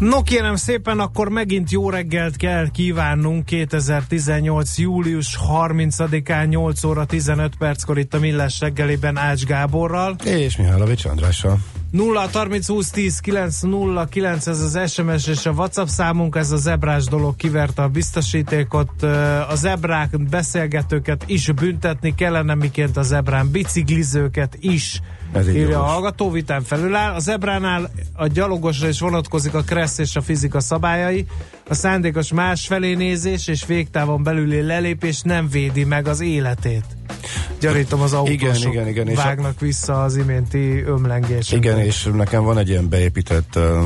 No kérem szépen, akkor megint jó reggelt kell kívánnunk 2018. július 30-án 8 óra 15 perckor itt a Millás reggeliben Ács Gáborral. És Mihálovics Andrással. 0 30 20 10 9 0 9 ez az SMS és a WhatsApp számunk, ez a zebrás dolog kiverte a biztosítékot. A zebrák beszélgetőket is büntetni kellene, miként a zebrán biciklizőket is ez írja a hallgató, vitán felül áll. A zebránál a gyalogosra is vonatkozik a kressz és a fizika szabályai. A szándékos másfelé nézés és végtávon belüli lelépés nem védi meg az életét. Gyarítom az autósok igen, igen, igen, vágnak és a... vissza az iménti ömlengés. Igen, és nekem van egy ilyen beépített uh,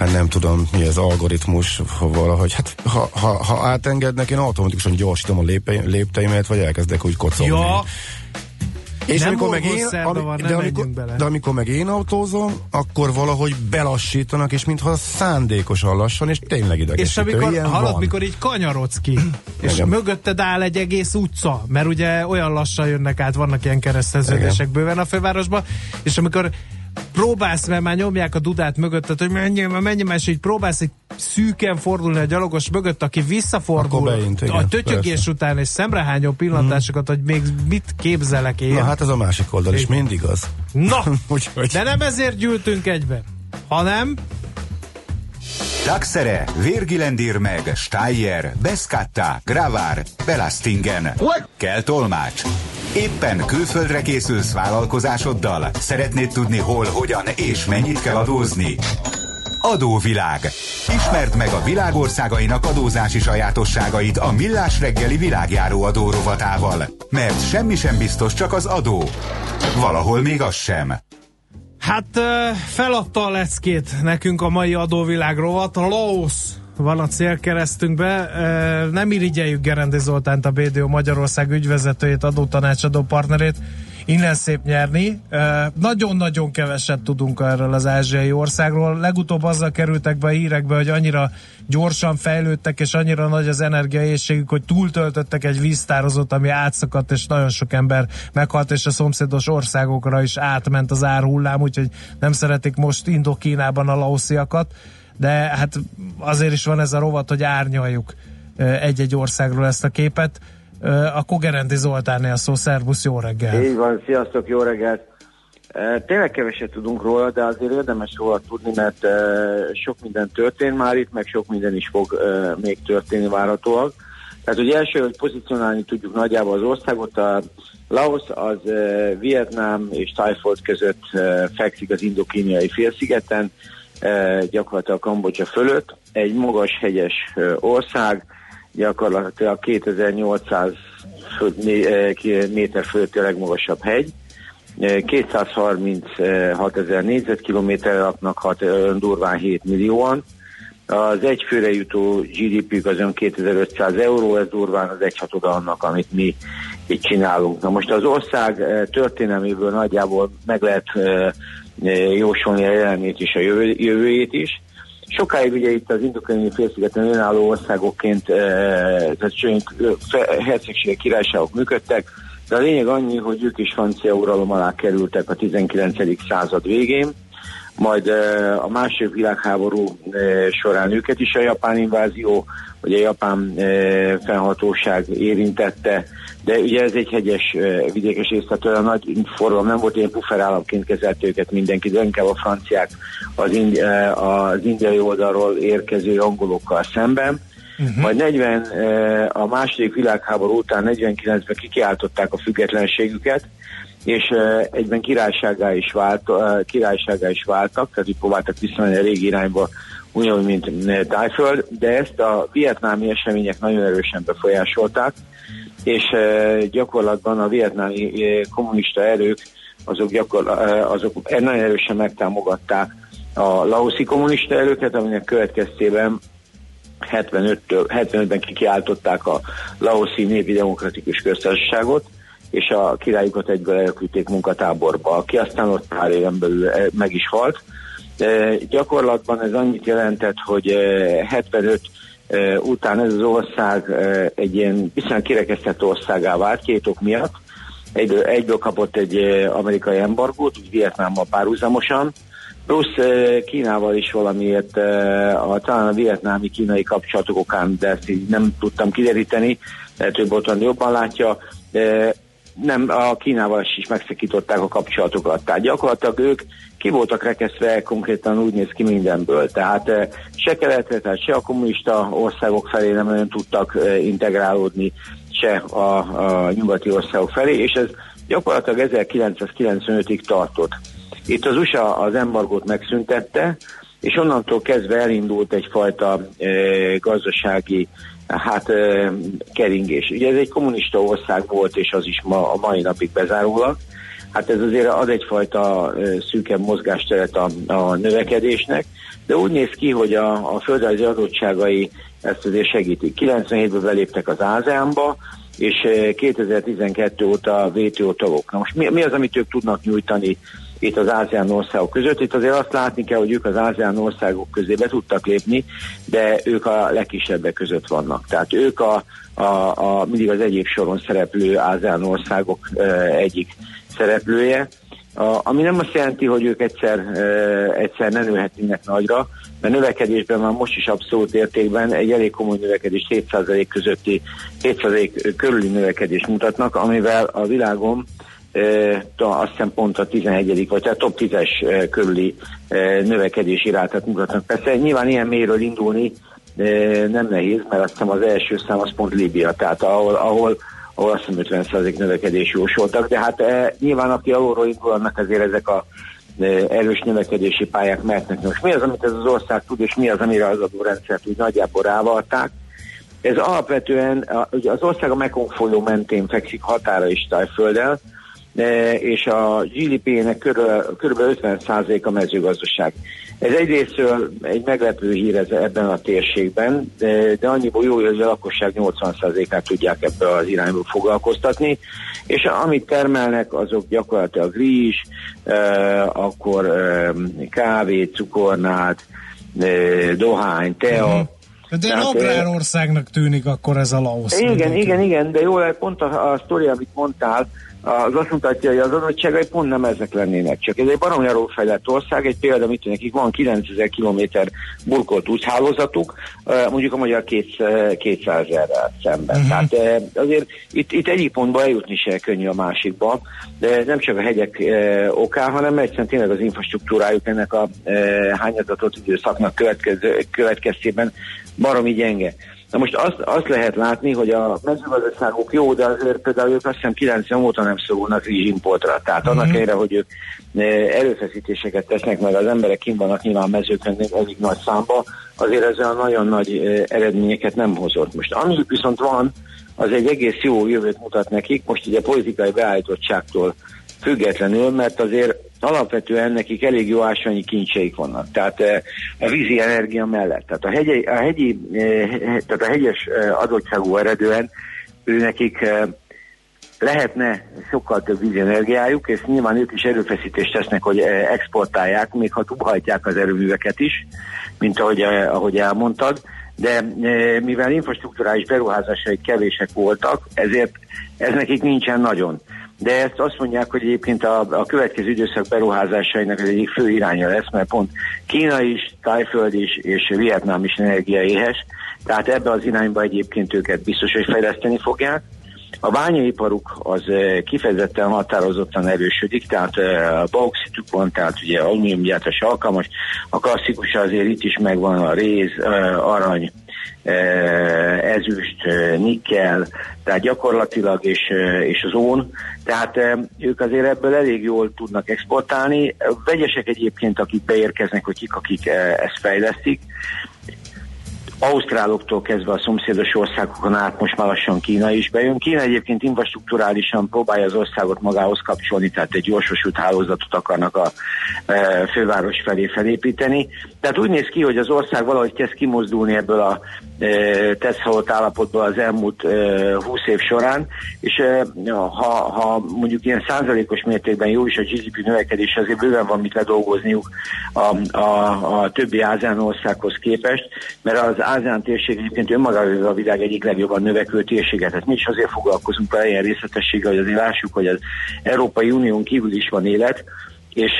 hát nem tudom mi az algoritmus, valahogy, hát ha, ha, ha átengednek, én automatikusan gyorsítom a lépteimet, vagy elkezdek úgy kocolni. Ja, és nem amikor meg én, ami, van, de, amikor, bele. de amikor meg én autózom, akkor valahogy belassítanak, és mintha szándékosan lassan, és tényleg idegesítő. És amikor halad, mikor így kanyarodsz ki, és Igen. mögötted áll egy egész utca, mert ugye olyan lassan jönnek át, vannak ilyen kereszteződések bőven a fővárosban, és amikor próbálsz, mert már nyomják a dudát mögötted, hogy menj, menj, és így próbálsz egy szűken fordulni a gyalogos mögött, aki visszafordul beint, igen, a tötyögés persze. után, és szemrehányó pillantásokat, mm. hogy még mit képzelek én. Na hát ez a másik oldal is mindig az. Na, de nem ezért gyűltünk egybe, hanem Daxere, Virgilendir meg, Steyer, Beskatta, Gravár, Belastingen. What? Kell tolmács. Éppen külföldre készülsz vállalkozásoddal? Szeretnéd tudni hol, hogyan és mennyit kell adózni? Adóvilág. Ismerd meg a világországainak adózási sajátosságait a Millás reggeli világjáró adó rovatával. Mert semmi sem biztos, csak az adó. Valahol még az sem. Hát feladta a leckét nekünk a mai adóvilág rovat. Laos van a célkeresztünkbe. Nem irigyeljük Gerendi Zoltánt, a BDO Magyarország ügyvezetőjét, adótanácsadó partnerét innen szép nyerni. Nagyon-nagyon keveset tudunk erről az ázsiai országról. Legutóbb azzal kerültek be a hírekbe, hogy annyira gyorsan fejlődtek, és annyira nagy az energiaészségük, hogy túltöltöttek egy víztározót, ami átszakadt, és nagyon sok ember meghalt, és a szomszédos országokra is átment az árhullám, úgyhogy nem szeretik most Indokínában a laosziakat, de hát azért is van ez a rovat, hogy árnyaljuk egy-egy országról ezt a képet a Kogerendi Zoltánnél szó, szervusz, jó reggel! Így van, sziasztok, jó reggelt! Tényleg keveset tudunk róla, de azért érdemes róla tudni, mert sok minden történt már itt, meg sok minden is fog még történni várhatóak. Tehát ugye első, hogy pozícionálni tudjuk nagyjából az országot, a Laos az Vietnám és Thailand között fekszik az indokíniai félszigeten, gyakorlatilag Kambodzsa fölött, egy magas hegyes ország, gyakorlatilag 2800 eh, méter fölötti a legmagasabb hegy. 236 eh, ezer négyzetkilométer laknak, hat, eh, durván 7 millióan. Az egyfőre jutó GDP-ük az ön 2500 euró, ez durván az egyhatoda annak, amit mi itt csinálunk. Na most az ország történelméből nagyjából meg lehet jósolni a jelenét és a jövőjét is. Sokáig ugye itt az indokreni félszigeten önálló országokként, eh, tehát hercegségek, királyságok működtek, de a lényeg annyi, hogy ők is francia uralom alá kerültek a 19. század végén, majd eh, a második világháború eh, során őket is a japán invázió, a japán eh, fennhatóság érintette, de ugye ez egy hegyes vidékes rész, tehát olyan nagy forgalom nem volt, ilyen pufferállamként kezelt őket mindenki, de inkább a franciák az, indi, az indiai oldalról érkező angolokkal szemben. Uh-huh. Majd 40, a második világháború után 49-ben kikiáltották a függetlenségüket, és egyben királyságá is, vált, királyságá is váltak, tehát így próbáltak visszamenni a régi irányba, ugyanúgy, mint Tájföld, de ezt a vietnámi események nagyon erősen befolyásolták, és gyakorlatban a vietnámi kommunista erők azok, gyakor, azok nagyon erősen megtámogatták a laoszi kommunista erőket, aminek következtében 75-től, 75-ben kikiáltották a Laoszi Népi Demokratikus Köztársaságot, és a királyukat egyből elküldték munkatáborba, aki aztán ott pár éven belül eh, meg is halt. E, gyakorlatban ez annyit jelentett, hogy 75 e, után ez az ország e, egy ilyen viszonylag kirekesztett országá vált két ok miatt. Egyből, egyből kapott egy amerikai embargót, úgy Vietnámmal párhuzamosan, plusz Kínával is valamiért, a, talán a vietnámi kínai kapcsolatok okán, de ezt így nem tudtam kideríteni, lehet, hogy Botran jobban látja, de nem, a Kínával is megszakították a kapcsolatokat. Tehát gyakorlatilag ők ki voltak rekeszve konkrétan úgy néz ki mindenből. Tehát se keletre, tehát se a kommunista országok felé nem olyan tudtak integrálódni, se a, a nyugati országok felé, és ez gyakorlatilag 1995-ig tartott. Itt az USA az embargót megszüntette, és onnantól kezdve elindult egyfajta e, gazdasági hát e, keringés. Ugye ez egy kommunista ország volt, és az is ma, a mai napig bezárólag. Hát ez azért ad egyfajta e, szűkebb mozgásteret a, a növekedésnek, de úgy néz ki, hogy a, a földrajzi adottságai ezt azért segítik. 97-ben beléptek az ASEAN-ba, és 2012 óta WTO tagok. Na most mi, mi az, amit ők tudnak nyújtani itt az ASEAN országok között. Itt azért azt látni kell, hogy ők az ASEAN országok közé be tudtak lépni, de ők a legkisebbek között vannak. Tehát ők a, a, a mindig az egyik soron szereplő ASEAN országok e, egyik szereplője, a, ami nem azt jelenti, hogy ők egyszer, e, egyszer ne nőhetnének nagyra, mert növekedésben már most is abszolút értékben egy elég komoly növekedés 7% közötti, 7% körüli növekedést mutatnak, amivel a világon azt hiszem pont a 11. vagy a top 10-es körüli növekedési rátát mutatnak. Persze nyilván ilyen méről indulni nem nehéz, mert azt hiszem az első szám az pont Líbia, tehát ahol, ahol, ahol azt hiszem 50% növekedés jósoltak, de hát nyilván aki alulról indul, annak azért ezek a erős növekedési pályák mehetnek. Most mi az, amit ez az ország tud, és mi az, amire az adórendszert úgy nagyjából rávalták? Ez alapvetően ugye az ország a Mekong folyó mentén fekszik határa is Tájfölddel, és a GDP-nek kb. 50% a mezőgazdaság. Ez egyrésztől egy meglepő hír ez ebben a térségben, de, de annyiból jó, hogy a lakosság 80%-át tudják ebbe az irányba foglalkoztatni, és amit termelnek, azok gyakorlatilag rizs, akkor kávé, cukornát, dohány, tea, de agrárországnak tűnik akkor ez a Laosz. Igen, igen, igen, de jó, pont a, a sztori, amit mondtál, az azt mutatja, hogy az adottságai pont nem ezek lennének. Csak ez egy baromi fejlett ország, egy példa, mit nekik van 9000 km burkolt úthálózatuk, mondjuk a magyar 200 ezerrel szemben. Uh-huh. Tehát azért itt, itt egyik pontba eljutni se könnyű a másikba, de nem csak a hegyek okán, hanem egyszerűen tényleg az infrastruktúrájuk ennek a hányazatot időszaknak következtében baromi gyenge. Na most azt, azt lehet látni, hogy a mezőgazdaságok jó, de azért például ők azt hiszem 90 óta nem szorulnak rizsimportra. Tehát annak mm-hmm. erre, hogy ők e, erőfeszítéseket tesznek, meg az emberek kim vannak nyilván mezőkön elég nagy számba, azért ezzel nagyon nagy e, eredményeket nem hozott. Most ami viszont van, az egy egész jó jövőt mutat nekik, most ugye politikai beállítottságtól függetlenül, mert azért alapvetően nekik elég jó ásványi kincseik vannak. Tehát eh, a vízi energia mellett. Tehát a, hegyi, a, hegyi, eh, tehát a hegyes eh, adottságú eredően ő nekik lehetne sokkal több vízi energiájuk, és nyilván ők is erőfeszítést tesznek, hogy exportálják, még ha túlhajtják az erőműveket is, mint ahogy, ahogy elmondtad, de mivel infrastruktúrális beruházásai kevések voltak, ezért ez nekik nincsen nagyon de ezt azt mondják, hogy egyébként a, a következő időszak beruházásainak az egyik fő iránya lesz, mert pont Kína is, Tájföld is és Vietnám is energiaéhes, tehát ebbe az irányba egyébként őket biztos, hogy fejleszteni fogják. A bányaiparuk az eh, kifejezetten határozottan erősödik, tehát eh, a bauxituk van, tehát ugye alumíniumgyártás alkalmas, a klasszikus azért itt is megvan a réz, eh, arany, ezüst, nikkel, tehát gyakorlatilag és, és az ón, tehát ők azért ebből elég jól tudnak exportálni. Vegyesek egyébként, akik beérkeznek, hogy kik, akik ezt fejlesztik. Ausztráloktól kezdve a szomszédos országokon át most már lassan Kína is bejön. Kína egyébként infrastruktúrálisan próbálja az országot magához kapcsolni, tehát egy gyorsosult hálózatot akarnak a e, főváros felé felépíteni. Tehát úgy néz ki, hogy az ország valahogy kezd kimozdulni ebből a e, teszhalott állapotból az elmúlt e, 20 év során, és e, ha, ha mondjuk ilyen százalékos mértékben jó is a GDP növekedés, azért bőven van mit ledolgozniuk a, a, a többi ASEAN országhoz képest, mert az ASEAN térség egyébként önmagában a világ egyik legjobban növekvő térsége. Tehát mi is azért foglalkozunk vele ilyen részletességgel, hogy azért lássuk, hogy az Európai Unión kívül is van élet, és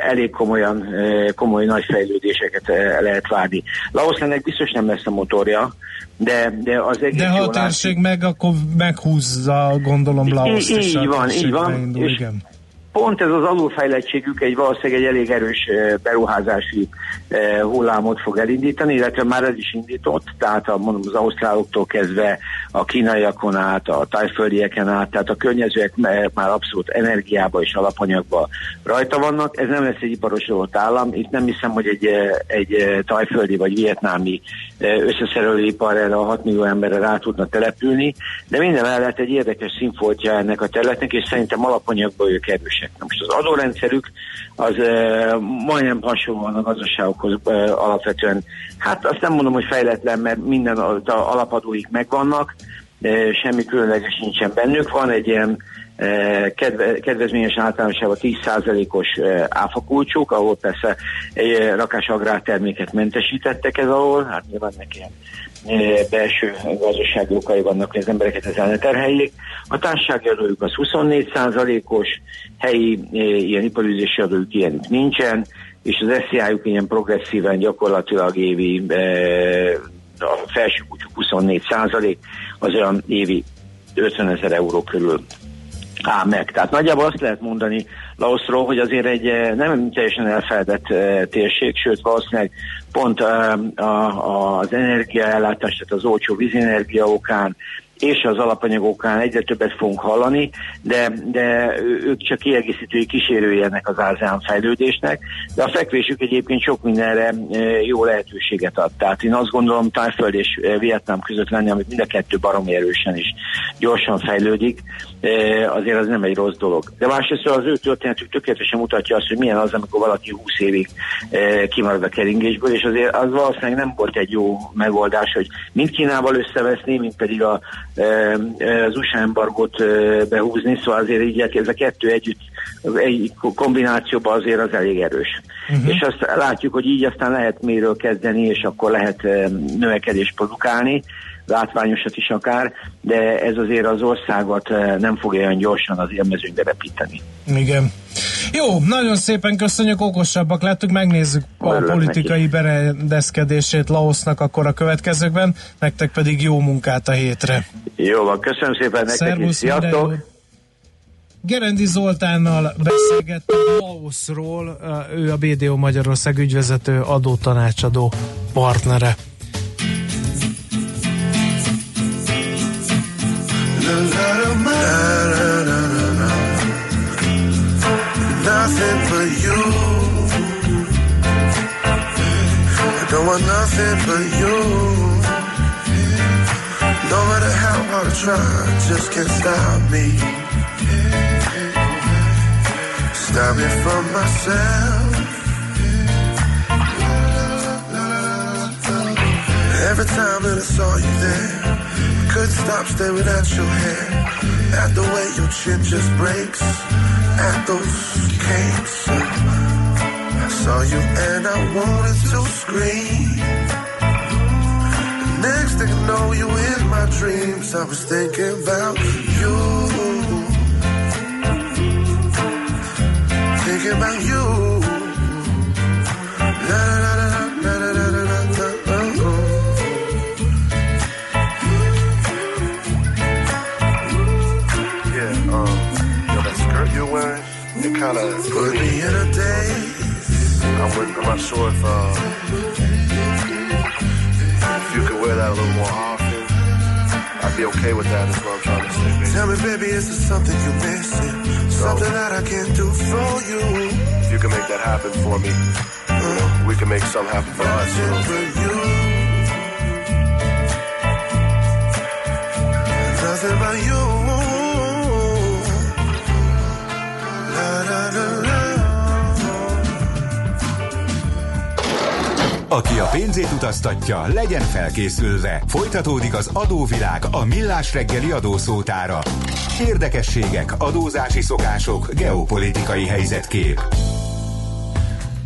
elég komolyan, komoly nagy fejlődéseket lehet várni. Laoszlának biztos nem lesz a motorja, de, de az egész De ha a térség meg, akkor meghúzza, gondolom, Laoszt Így, így van, így van. És, igen pont ez az alulfejlettségük egy valószínűleg egy elég erős beruházási hullámot fog elindítani, illetve már ez is indított, tehát a, mondom, az ausztráloktól kezdve a kínaiakon át, a tájföldieken át, tehát a környezőek már abszolút energiába és alapanyagba rajta vannak. Ez nem lesz egy iparosodott állam, itt nem hiszem, hogy egy, egy tajföldi vagy vietnámi összeszerelőipar erre a 6 millió emberre rá tudna települni, de minden mellett egy érdekes színfoltja ennek a területnek, és szerintem alapanyagból ők erősek kérdések. Na most az adórendszerük az e, majdnem hasonlóan a gazdaságokhoz e, alapvetően, hát azt nem mondom, hogy fejletlen, mert minden alapadóik megvannak, semmi különleges nincsen bennük, van egy ilyen kedve, kedvezményes általánosában 10%-os áfakulcsuk, ahol persze egy rakás agrárterméket mentesítettek ez alól, hát nyilván neki ilyen belső gazdasági okai vannak, hogy az embereket ezzel ne terheljék. A társasági adójuk az 24%-os, helyi ilyen iparűzési adójuk ilyen nincsen, és az SZIA-juk ilyen progresszíven gyakorlatilag évi a felső kulcsuk 24 százalék, az olyan évi 50 ezer euró körül áll meg. Tehát nagyjából azt lehet mondani Laoszról, hogy azért egy nem teljesen elfeledett térség, sőt valószínűleg pont a, az energiaellátás, tehát az olcsó vízenergia okán, és az alapanyagokán egyre többet fogunk hallani, de, de ők csak kiegészítői kísérői ennek az ASEAN fejlődésnek, de a fekvésük egyébként sok mindenre jó lehetőséget ad. Tehát én azt gondolom, Tájföld és Vietnám között lenni, amit mind a kettő baromi erősen is gyorsan fejlődik, azért az nem egy rossz dolog. De másrészt az ő történetük tökéletesen mutatja azt, hogy milyen az, amikor valaki 20 évig kimarad a keringésből, és azért az valószínűleg nem volt egy jó megoldás, hogy mind Kínával összeveszni, mind pedig a az USA embargot behúzni, szóval azért így ez a kettő együtt, egy kombinációban azért az elég erős. Uh-huh. És azt látjuk, hogy így aztán lehet méről kezdeni, és akkor lehet növekedést produkálni, látványosat is akár, de ez azért az országot nem fogja olyan gyorsan az élmezőnybe repíteni. Igen. Jó, nagyon szépen köszönjük, okosabbak lettünk, megnézzük a Örülök politikai neki. berendezkedését Laosznak akkor a következőkben, nektek pedig jó munkát a hétre. Jó van, köszönöm szépen nektek Szervusz, is, sziasztok! Gerendi Zoltánnal beszélgettünk Laoszról, ő a BDO Magyarország ügyvezető adótanácsadó partnere. Nothing but you. I don't want nothing but you. No matter how hard I try, just can't stop me. Stop me from myself. Every time that I saw you there, I couldn't stop staring at your hair, at the way your chin just breaks at those cakes. I saw you and I wanted to scream. next thing I know, you in my dreams. I was thinking about you. Thinking about you. La, la, la, kind of put me in a day. I'm, with, I'm not sure if, uh, if you could wear that a little more often. I'd be okay with that. Is what I'm trying to say. Baby. Tell me, baby, is there something you're missing? So, something that I can do for you? If you can make that happen for me, you know, we can make something happen for us. You know? For you. Nothing but you. Aki a pénzét utaztatja, legyen felkészülve. Folytatódik az adóvilág a millás reggeli adószótára. Érdekességek, adózási szokások, geopolitikai helyzetkép.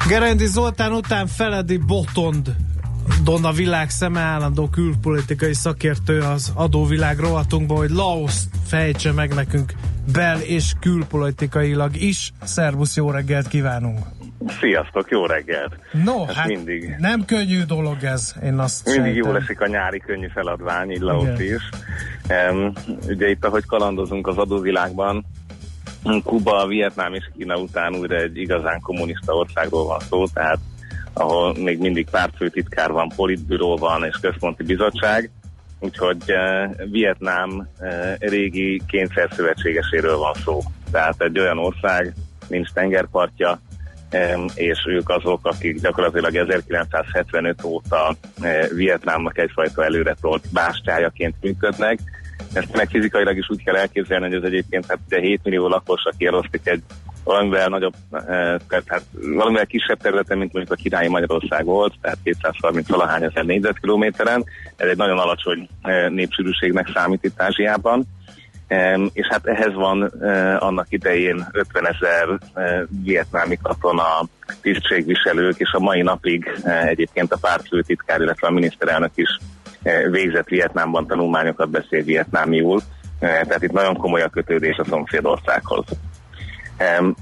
Gerendi Zoltán után Feledi Botond Don a világ szeme állandó külpolitikai szakértő az adóvilág rovatunkban, hogy Laos fejtse meg nekünk bel- és külpolitikailag is. Szervusz, jó reggelt kívánunk! Sziasztok, jó reggelt! No, Hát hát mindig. nem könnyű dolog ez, én azt Mindig sejtem. jó leszik a nyári könnyű feladvány, így Igen. is. Um, ugye itt, ahogy kalandozunk az adóvilágban, Kuba, Vietnám és Kína után újra egy igazán kommunista országról van szó, tehát ahol még mindig pártfőtitkár van, politbüró van és központi bizottság, úgyhogy uh, Vietnám uh, régi kényszerszövetségeséről van szó. Tehát egy olyan ország, nincs tengerpartja, és ők azok, akik gyakorlatilag 1975 óta eh, Vietnámnak egyfajta előretolt bástyájaként működnek. Ezt meg fizikailag is úgy kell elképzelni, hogy ez egyébként hát ugye 7 millió lakosra kielosztik egy valamivel nagyobb, eh, tehát hát valamivel kisebb területen, mint mondjuk a királyi Magyarország volt, tehát 230 valahány ezer négyzetkilométeren. Ez egy nagyon alacsony eh, népsűrűségnek számít itt Ázsiában. És hát ehhez van eh, annak idején 50 ezer eh, vietnámi katona, tisztségviselők, és a mai napig eh, egyébként a pártfőtitkár, illetve a miniszterelnök is végzett Vietnámban tanulmányokat, beszél vietnámiul, eh, tehát itt nagyon komoly a kötődés a szomszédországhoz.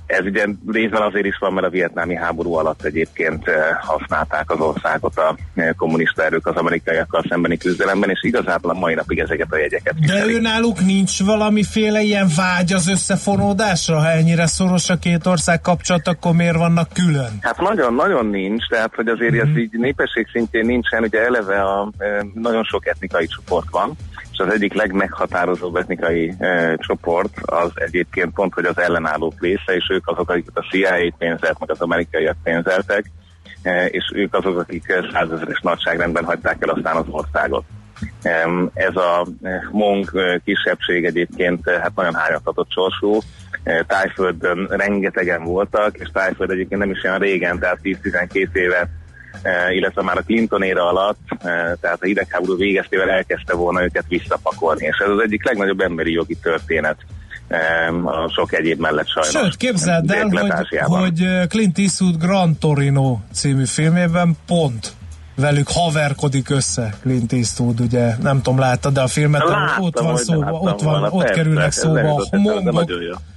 Ez ugye részben azért is van, mert a vietnámi háború alatt egyébként eh, használták az országot a eh, kommunista erők az amerikaiakkal szembeni küzdelemben, és igazából a mai napig ezeket a jegyeket De ő náluk nincs valamiféle ilyen vágy az összefonódásra? Ha ennyire szoros a két ország kapcsolat, akkor miért vannak külön? Hát nagyon-nagyon nincs, tehát hogy azért mm-hmm. ez így népesség szintjén nincsen, ugye eleve a, e, nagyon sok etnikai csoport van, és az egyik legmeghatározóbb etnikai e, csoport az egyébként pont, hogy az ellenállók része, és ők azok, akik a CIA pénzelt, meg az amerikaiak pénzeltek, e, és ők azok, akik százezeres nagyságrendben hagyták el aztán az országot. Em, Ez a eh, mong eh, kisebbség egyébként hát nagyon hányatatott sorsú. Tájföldön rengetegen voltak, és Tájföld egyébként nem is olyan régen, tehát 10-12 éve illetve már a Clinton éra alatt, eh, tehát a hidegháború végeztével elkezdte volna őket visszapakolni, és ez az egyik legnagyobb emberi jogi történet em, a sok egyéb mellett sajnos. Sőt, képzeld el, hogy, hogy Clint Eastwood Gran Torino című filmében pont velük haverkodik össze Clint Eastwood, ugye? Nem tudom, láttad, de a filmet? Láttam, ott van szóba, ott, van, ott kerülnek szóba a jutott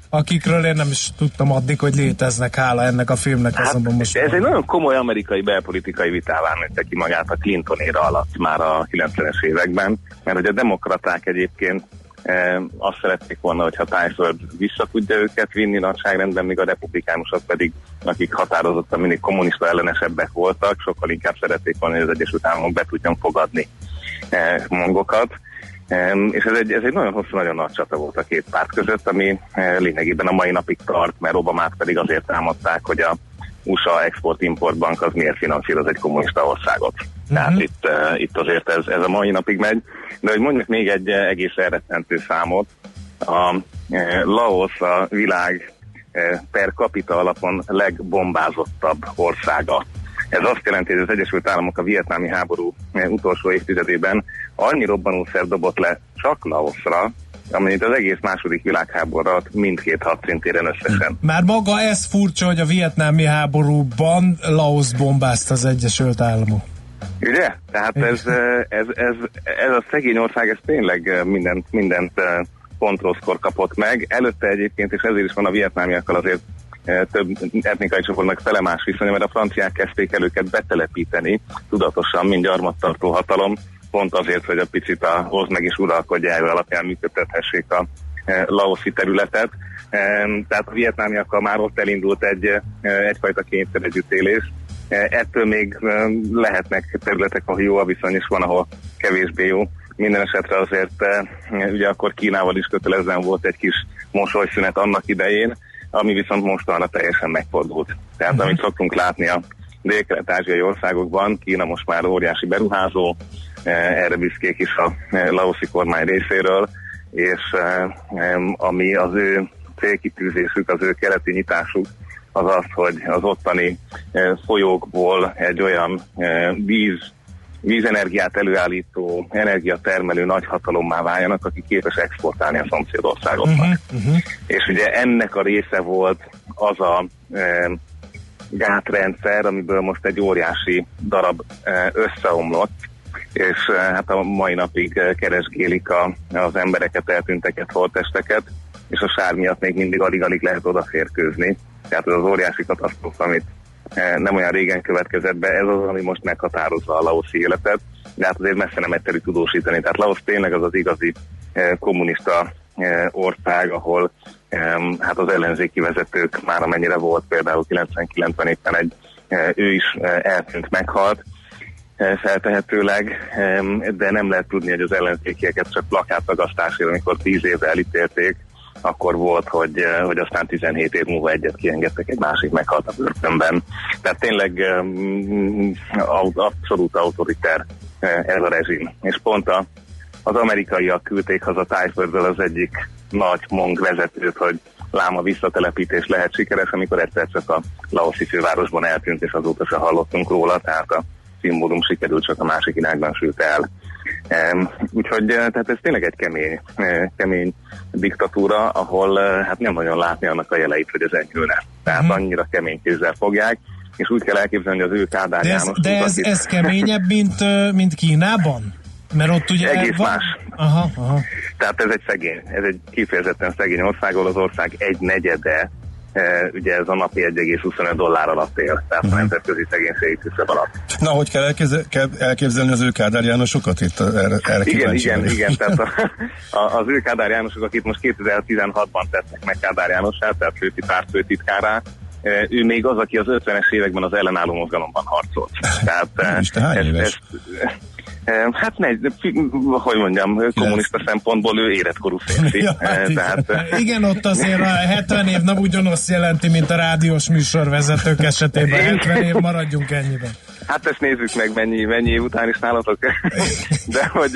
akikről én nem is tudtam addig, hogy léteznek, hála ennek a filmnek, Hát, azonban most ez egy nagyon komoly amerikai belpolitikai vitává nőtte ki magát a Clinton éra alatt már a 90-es években, mert hogy a demokraták egyébként e, azt szerették volna, hogyha Tájföld vissza tudja őket vinni nagyságrendben, míg a republikánusok pedig, akik határozottan mindig kommunista ellenesebbek voltak, sokkal inkább szerették volna, hogy az Egyesült Államok be tudjon fogadni e, mongokat. És ez egy, ez egy nagyon hosszú, nagyon nagy csata volt a két párt között, ami eh, lényegében a mai napig tart, mert Obamát pedig azért támadták, hogy a USA Export-Import Bank az miért finanszíroz egy kommunista országot. Uh-huh. Tehát itt, uh, itt azért ez, ez a mai napig megy. De hogy mondjuk még egy eh, egész elrettentő számot, a eh, Laos a világ eh, per capita alapon legbombázottabb országa. Ez azt jelenti, hogy az Egyesült Államok a vietnámi háború utolsó évtizedében annyi robbanószer dobott le csak Laosra, amennyit az egész második világháború alatt mindkét hadszintéren összesen. Már maga ez furcsa, hogy a vietnámi háborúban Laos bombázta az Egyesült Államok. Ugye? Tehát ez, eh, ez, ez, ez a szegény ország, ez tényleg eh, mindent, mindent eh, pont rosszkor kapott meg. Előtte egyébként, és ezért is van a vietnámiakkal azért több etnikai csoportnak felemás viszonya, mert a franciák kezdték el őket betelepíteni, tudatosan, mint gyarmattartó hatalom, pont azért, hogy a picit a hoz meg is uralkodja elő alapján működtethessék a eh, laoszi területet. Em, Tehát a vietnámiakkal már ott elindult egy, eh, egyfajta kényszeregyüttélés, Eh, Ettől még eh, lehetnek területek, ahol jó a viszony, és van, ahol kevésbé jó. Minden esetre azért ugye akkor Kínával is kötelezően volt egy kis mosolyszünet annak idején, ami viszont mostanra teljesen megfordult. Tehát uh-huh. amit szoktunk látni a dél-kelet-ázsiai országokban, Kína most már óriási beruházó, erre büszkék is a eh, laoszi kormány részéről, és ami az ő célkitűzésük, az ő keleti nyitásuk, az az, hogy az ottani folyókból egy olyan víz vízenergiát előállító, energiatermelő nagyhatalommá váljanak, aki képes exportálni a szomszédországoknak. Uh-huh, uh-huh. És ugye ennek a része volt az a e, gátrendszer, amiből most egy óriási darab e, összeomlott, és e, hát a mai napig keresgélik a, az embereket, eltűnteket, holtesteket, és a sár miatt még mindig alig-alig lehet odaférkőzni. Tehát az, az óriási katasztrófa, amit Eh, nem olyan régen következett be, ez az, ami most meghatározza a laoszi életet, de hát azért messze nem egyszerű tudósítani. Tehát Laos tényleg az az igazi eh, kommunista eh, ország, ahol hát az ellenzéki vezetők már amennyire volt, például 99-ben éppen egy ő is eltűnt, meghalt, feltehetőleg, de nem lehet tudni, hogy az ellenzékieket csak plakátagasztásért, amikor tíz évre elítélték, akkor volt, hogy, eh, hogy aztán 17 év múlva egyet kiengedtek, egy másik meghalt a börtönben. Tehát tényleg abszolút autoriter ez a rezsim. És pont a, az amerikaiak küldték haza Tájföldből az egyik nagy mong vezetőt, hogy láma visszatelepítés lehet sikeres, amikor egyszer csak a Laoszi fővárosban eltűnt, és azóta se hallottunk róla, tehát a szimbólum sikerült, csak a másik irányban sült el. Úgyhogy eh, tehát ez tényleg egy kemény, eh, kemény diktatúra, ahol eh, hát nem nagyon látni annak a jeleit, hogy ez enyhülne. Tehát uh-huh. annyira kemény kézzel fogják, és úgy kell elképzelni, hogy az ő Kádár De ez, János de ez, ez keményebb, mint, mint Kínában? Mert ott ugye Egész van... más. Aha, aha. Tehát ez egy szegény, ez egy kifejezetten szegény ország, ahol az ország egy negyede ugye ez a napi 1,25 dollár alatt él, tehát uh-huh. nemzetközi szegénységi küszöb alatt. Na, hogy kell, elképzel, kell elképzelni az ő Kádár Jánosokat itt? Erre, erre igen, igen, igen, tehát a, a, az ő Kádár Jánosok, akit most 2016-ban tettek meg Kádár Jánosát, tehát főti pártfőtitkárá, e, ő még az, aki az 50-es években az ellenálló mozgalomban harcolt. Tehát, Isten, hány ez, éves? Ez, Hát ne, hogy mondjam, kommunista szempontból ő életkorú férfi. ja, hát Tehát, igen, ott azért a 70 év nem ugyanazt jelenti, mint a rádiós műsorvezetők esetében. 70 év maradjunk ennyiben. Hát ezt nézzük meg, mennyi, mennyi év után is nálatok. De hogy,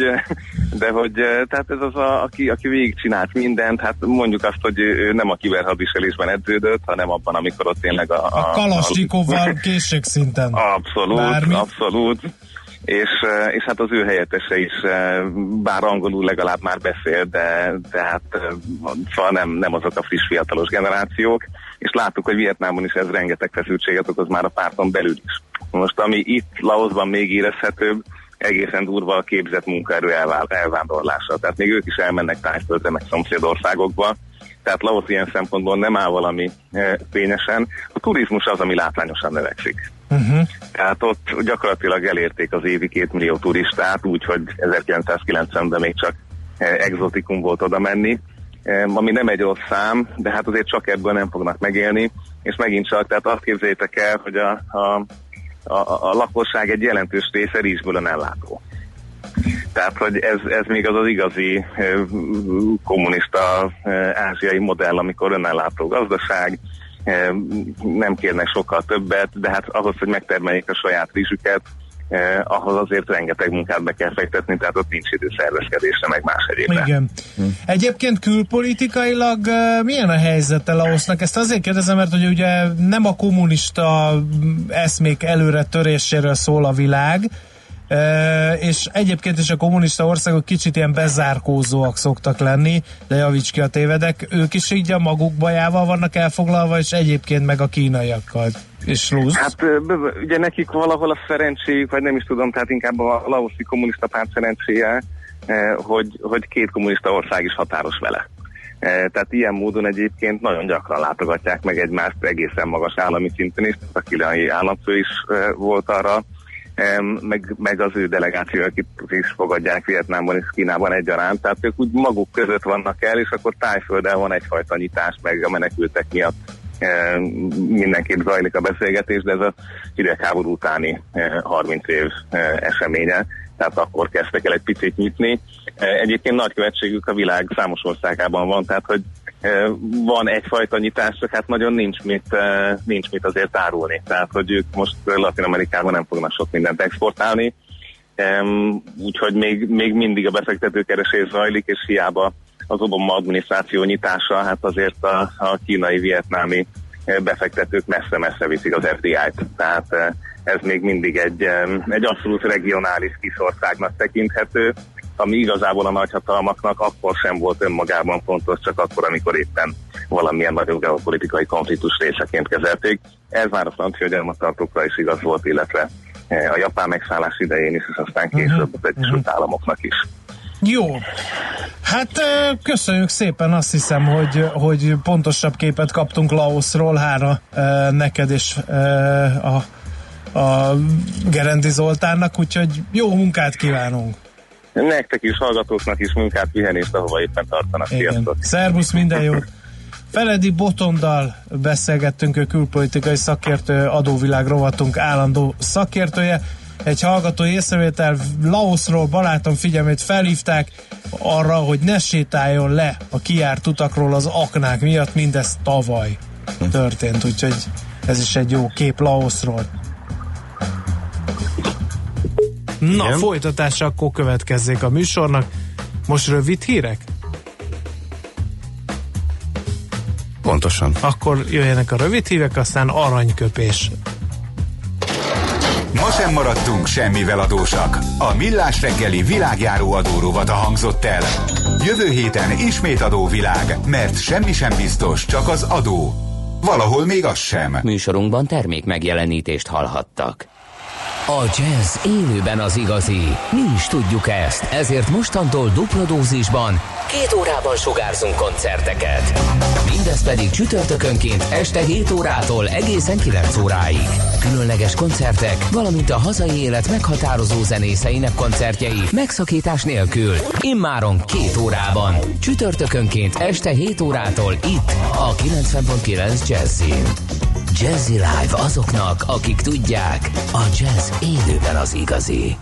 de hogy tehát ez az, a, aki, aki végigcsinált mindent, hát mondjuk azt, hogy ő nem a kiberhadiselésben edződött, hanem abban, amikor ott tényleg a... A, a Kalasnyikovval készségszinten. Abszolút, Bármi. abszolút és, eh, és hát az ő helyettese is, eh, bár angolul legalább már beszél, de, de hát eh, szóval nem, nem azok a friss fiatalos generációk, és láttuk, hogy Vietnámon is ez rengeteg feszültséget okoz már a párton belül is. Most ami itt Laosban még érezhetőbb, egészen durva a képzett munkaerő elvándorlása. Tehát még ők is elmennek tájföldre, meg szomszédországokba, tehát Laos ilyen szempontból nem áll valami fényesen. A turizmus az, ami látványosan növekszik. Uh-huh. Tehát ott gyakorlatilag elérték az évi két millió turistát, úgyhogy 1990-ben még csak eh, exotikum volt oda menni, eh, ami nem egy rossz szám, de hát azért csak ebből nem fognak megélni, és megint csak, tehát azt képzeljétek el, hogy a, a, a, a lakosság egy jelentős része rizsből nem látó. Tehát, hogy ez, ez még az az igazi kommunista ázsiai modell, amikor önellátó gazdaság, nem kérnek sokkal többet, de hát ahhoz, hogy megtermeljék a saját rizsüket, eh, ahhoz azért rengeteg munkát be kell fektetni, tehát ott nincs idő szervezkedésre, meg más egyébben. Igen. Hm. Egyébként külpolitikailag uh, milyen a helyzet Laosznak? Ezt azért kérdezem, mert hogy ugye nem a kommunista eszmék előre töréséről szól a világ, és egyébként is a kommunista országok kicsit ilyen bezárkózóak szoktak lenni, de javíts ki a tévedek, ők is így a maguk bajával vannak elfoglalva, és egyébként meg a kínaiakkal. És Luz? Hát ugye nekik valahol a szerencséjük, vagy nem is tudom, tehát inkább a laoszi kommunista párt szerencséje, hogy, hogy két kommunista ország is határos vele. Tehát ilyen módon egyébként nagyon gyakran látogatják meg egymást egészen magas állami szinten is, a kínai államfő is volt arra meg, meg az ő delegáció, akik is fogadják Vietnámban és Kínában egyaránt, tehát ők úgy maguk között vannak el, és akkor tájföldel van egyfajta nyitás, meg a menekültek miatt mindenképp zajlik a beszélgetés, de ez a hidegháború utáni 30 év eseménye, tehát akkor kezdtek el egy picit nyitni. Egyébként nagykövetségük a világ számos országában van, tehát hogy van egyfajta nyitás, csak hát nagyon nincs mit, nincs mit azért árulni. Tehát, hogy ők most Latin Amerikában nem fognak sok mindent exportálni, úgyhogy még, még mindig a befektetőkeresés zajlik, és hiába az Obama adminisztráció nyitása, hát azért a, a kínai-vietnámi befektetők messze-messze viszik az FDI-t. Tehát ez még mindig egy, egy abszolút regionális kiszországnak tekinthető, ami igazából a nagyhatalmaknak akkor sem volt önmagában fontos, csak akkor, amikor éppen valamilyen nagyobb geopolitikai konfliktus részeként kezelték. Ez már a francia gyarmattartókra is igaz volt, illetve a japán megszállás idején is, és aztán később az Egyesült Államoknak is. Jó. Hát köszönjük szépen, azt hiszem, hogy, hogy pontosabb képet kaptunk Laosról, hára neked és a, a Gerendi Zoltánnak, úgyhogy jó munkát kívánunk! Nektek is, hallgatóknak is munkát, pihenést, ahova éppen tartanak. Igen. Sziasztok! Szervusz, minden jót! Feledi Botondal beszélgettünk, ő külpolitikai szakértő, adóvilág rovatunk állandó szakértője. Egy hallgató észrevétel Laosról barátom figyelmét felhívták arra, hogy ne sétáljon le a kiárt utakról az aknák miatt, mindez tavaly történt, úgyhogy ez is egy jó kép Laosról. Na, Igen. folytatása akkor következzék a műsornak. Most rövid hírek? Pontosan. Akkor jöjjenek a rövid hívek, aztán aranyköpés. Ma sem maradtunk semmivel adósak. A Millás reggeli világjáró adórovata hangzott el. Jövő héten ismét adóvilág, mert semmi sem biztos, csak az adó. Valahol még az sem. Műsorunkban termék megjelenítést hallhattak. A jazz élőben az igazi. Mi is tudjuk ezt, ezért mostantól dupla dózisban két órában sugárzunk koncerteket. Mindez pedig csütörtökönként este 7 órától egészen 9 óráig. Különleges koncertek, valamint a hazai élet meghatározó zenészeinek koncertjei megszakítás nélkül. Immáron két órában. Csütörtökönként este 7 órától itt a 90.9 Jazzin. Jazzy Live azoknak, akik tudják, a jazz élőben az igazi.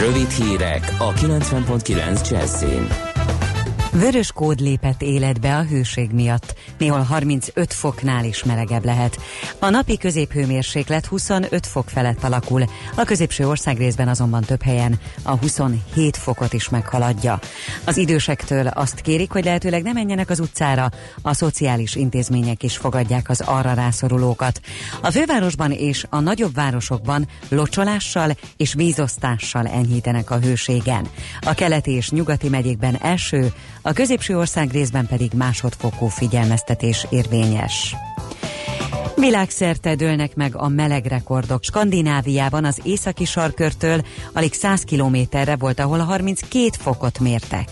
Rövid hírek a 90.9 Jazzin. Vörös kód lépett életbe a hőség miatt. Néhol 35 foknál is melegebb lehet. A napi középhőmérséklet 25 fok felett alakul, a középső országrészben azonban több helyen a 27 fokot is meghaladja. Az idősektől azt kérik, hogy lehetőleg ne menjenek az utcára, a szociális intézmények is fogadják az arra rászorulókat. A fővárosban és a nagyobb városokban locsolással és vízosztással enyhítenek a hőségen. A keleti és nyugati megyékben első, a középső ország részben pedig másodfokú figyelmeztetés érvényes. Világszerte dőlnek meg a meleg rekordok. Skandináviában az északi sarkörtől alig 100 kilométerre volt, ahol 32 fokot mértek.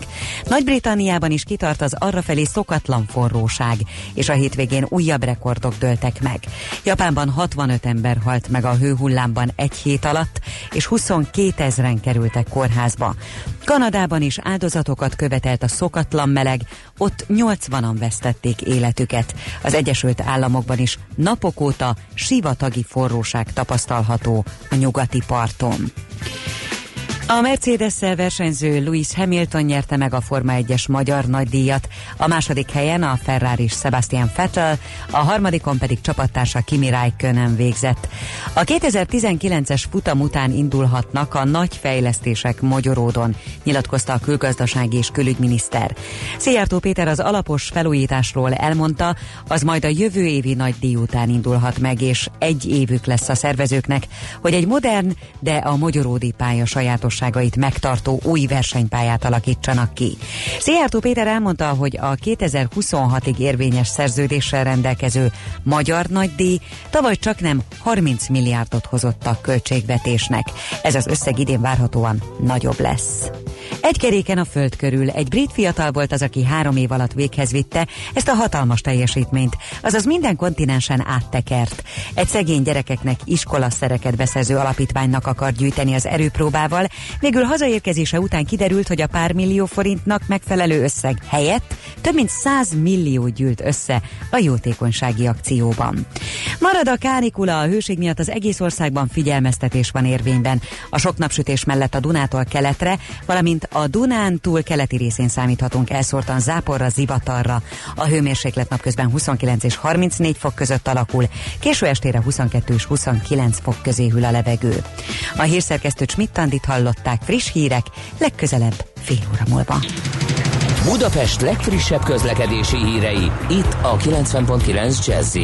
Nagy-Britanniában is kitart az arrafelé szokatlan forróság, és a hétvégén újabb rekordok dőltek meg. Japánban 65 ember halt meg a hőhullámban egy hét alatt, és 22 ezeren kerültek kórházba. Kanadában is áldozatokat követelt a szokatlan meleg, ott 80-an vesztették életüket. Az Egyesült Államokban is napok óta sivatagi forróság tapasztalható a nyugati parton. A Mercedes-szel versenyző Lewis Hamilton nyerte meg a Forma 1-es magyar nagydíjat, a második helyen a Ferrari Sebastian Vettel, a harmadikon pedig csapattársa Kimi Räikkönen végzett. A 2019-es futam után indulhatnak a nagy fejlesztések Magyaródon, nyilatkozta a külgazdasági és külügyminiszter. Szijjártó Péter az alapos felújításról elmondta, az majd a jövő évi nagydíj után indulhat meg, és egy évük lesz a szervezőknek, hogy egy modern, de a magyaródi pálya sajátos tulajdonságait megtartó új versenypályát alakítsanak ki. Szijjártó Péter elmondta, hogy a 2026-ig érvényes szerződéssel rendelkező magyar nagydíj tavaly csak nem 30 milliárdot hozott a költségvetésnek. Ez az összeg idén várhatóan nagyobb lesz. Egy keréken a föld körül egy brit fiatal volt az, aki három év alatt véghez vitte ezt a hatalmas teljesítményt, azaz minden kontinensen áttekert. Egy szegény gyerekeknek iskolaszereket beszerző alapítványnak akar gyűjteni az erőpróbával, végül hazaérkezése után kiderült, hogy a pár millió forintnak megfelelő összeg helyett több mint 100 millió gyűlt össze a jótékonysági akcióban. Marad a kánikula a hőség miatt az egész országban figyelmeztetés van érvényben. A sok napsütés mellett a Dunától keletre, valamint a Dunán túl keleti részén számíthatunk elszórtan záporra, zivatarra. A hőmérséklet napközben 29 és 34 fok között alakul, késő estére 22 és 29 fok közé hűl a levegő. A hírszerkesztő Csmittandit hallották friss hírek, legközelebb fél óra múlva. Budapest legfrissebb közlekedési hírei, itt a 90.9 jazz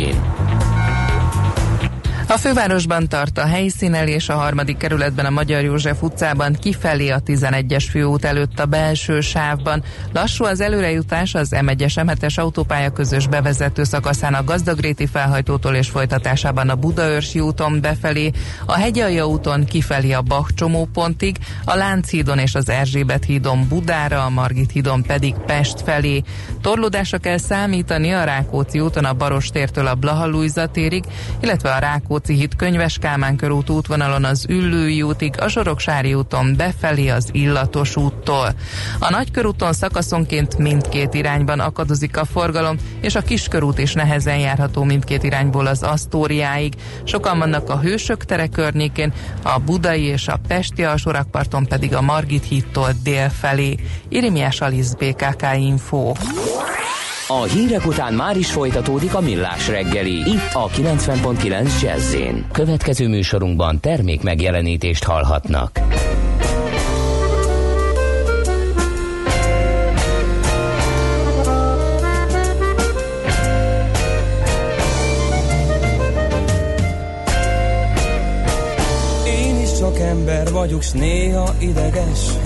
a fővárosban tart a helyszínelés a harmadik kerületben a Magyar József utcában kifelé a 11-es főút előtt a belső sávban. Lassú az előrejutás az M1-es M7-es autópálya közös bevezető szakaszán a Gazdagréti felhajtótól és folytatásában a Budaörsi úton befelé, a Hegyalja úton kifelé a Bach csomópontig, a Lánchídon és az Erzsébet hídon Budára, a Margit hídon pedig Pest felé. Torlódásra kell számítani a Rákóczi úton a Barostértől a Blaha illetve a Rákóczi Rákóczi híd Könyves Kálmán körút útvonalon az Üllői útig, a Soroksári úton befelé az Illatos úttól. A Nagykörúton szakaszonként mindkét irányban akadozik a forgalom, és a Kiskörút is nehezen járható mindkét irányból az Asztóriáig. Sokan vannak a Hősök tere környékén, a Budai és a Pesti alsórakparton pedig a Margit hídtól dél felé. Irimiás Alisz BKK Info. A hírek után már is folytatódik a millás reggeli. Itt a 90.9 jazz Következő műsorunkban termék megjelenítést hallhatnak. Én is csak ember vagyok, s néha ideges.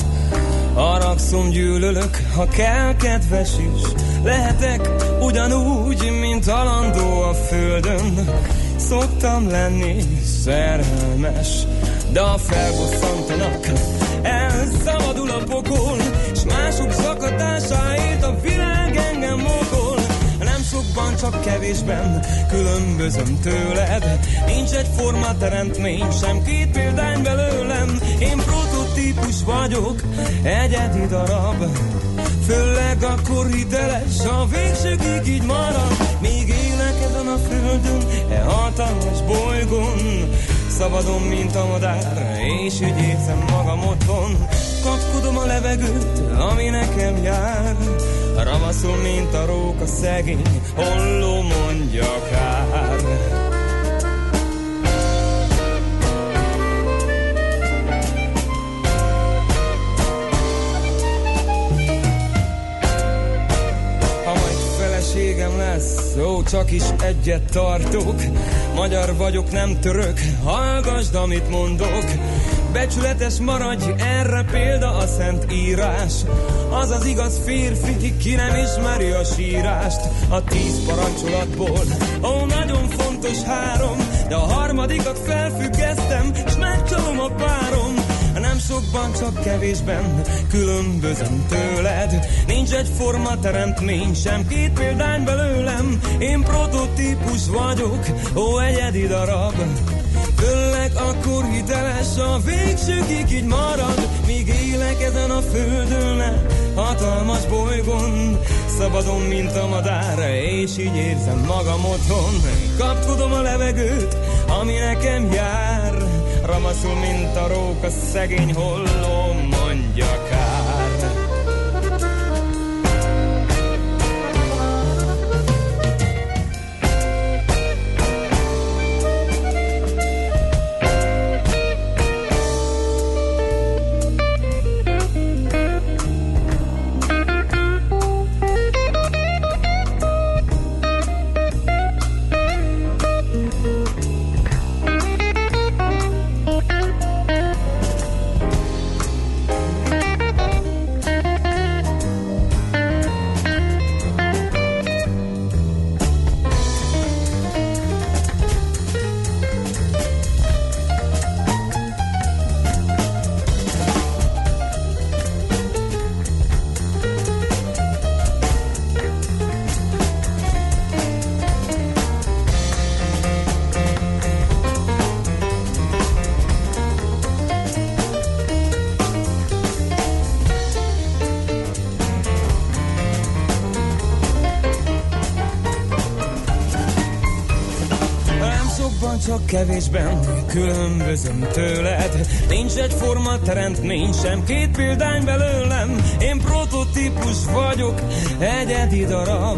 Haragszom, gyűlölök, ha kell, kedves is. Lehetek ugyanúgy, mint alandó a földön. Szoktam lenni szerelmes De a felbosszantanak Elszabadul a pokol S mások zakatásáért a világ engem mokol Nem sokban, csak kevésben különbözöm tőled. Nincs egy forma teremtmény, sem két példány belőlem. Én prototípus vagyok, egyedi darab. Főleg akkor hiteles, a végsőkig így marad. Míg élek ezen a földön, e hatalmas bolygón. Szabadon, mint a madár, és úgy érzem magam otthon. Kapkodom a levegőt, ami nekem jár. Ravaszol, mint a róka szegény, holló mondja kár lesz, ó, csak is egyet tartok. Magyar vagyok, nem török, hallgasd, amit mondok. Becsületes maradj, erre példa a szent írás. Az az igaz férfi, ki nem ismeri a sírást. A tíz parancsolatból, ó, nagyon fontos három, de a harmadikat felfüggesztem, és megcsalom a párom nem sokban, csak kevésben különbözöm tőled. Nincs egy forma teremtmény, sem két példány belőlem. Én prototípus vagyok, ó egyedi darab. Főleg akkor hiteles, a végsőkig így marad, míg élek ezen a földön, hatalmas bolygón. Szabadon, mint a madár, és így érzem magam otthon. Kapkodom a levegőt, ami nekem jár. Ramaszul, mint a róka, szegény holló, mondja kevésben különbözöm tőled. Nincs egy forma teremtmény, sem két példány belőlem. Én prototípus vagyok, egyedi darab.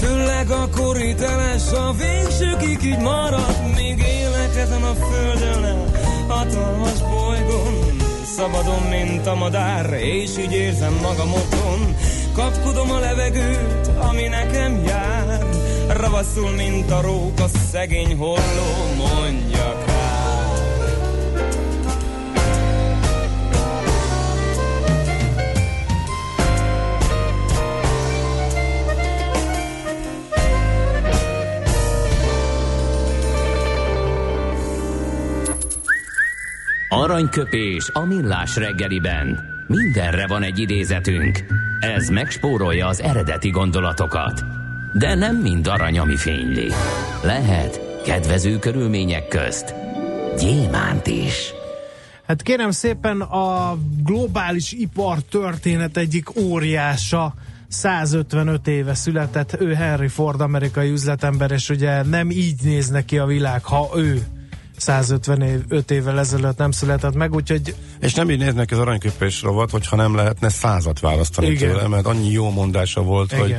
Főleg akkor hiteles, a végsőkig így marad. Még élek ezen a földön, hatalmas bolygón. Szabadon, mint a madár, és így érzem magam otthon. Kapkodom a levegőt, ami nekem jár Ravaszul, mint a róka, szegény holló mondja kár Aranyköpés a millás reggeliben. Mindenre van egy idézetünk. Ez megspórolja az eredeti gondolatokat. De nem mind arany, ami fényli. Lehet kedvező körülmények közt gyémánt is. Hát kérem szépen a globális ipar történet egyik óriása 155 éve született, ő Henry Ford, amerikai üzletember, és ugye nem így néz neki a világ, ha ő 155 évvel ezelőtt nem született meg, úgyhogy... És nem így néznek az aranyköpés rovat, hogyha nem lehetne százat választani Igen. tőle, mert annyi jó mondása volt, Igen. hogy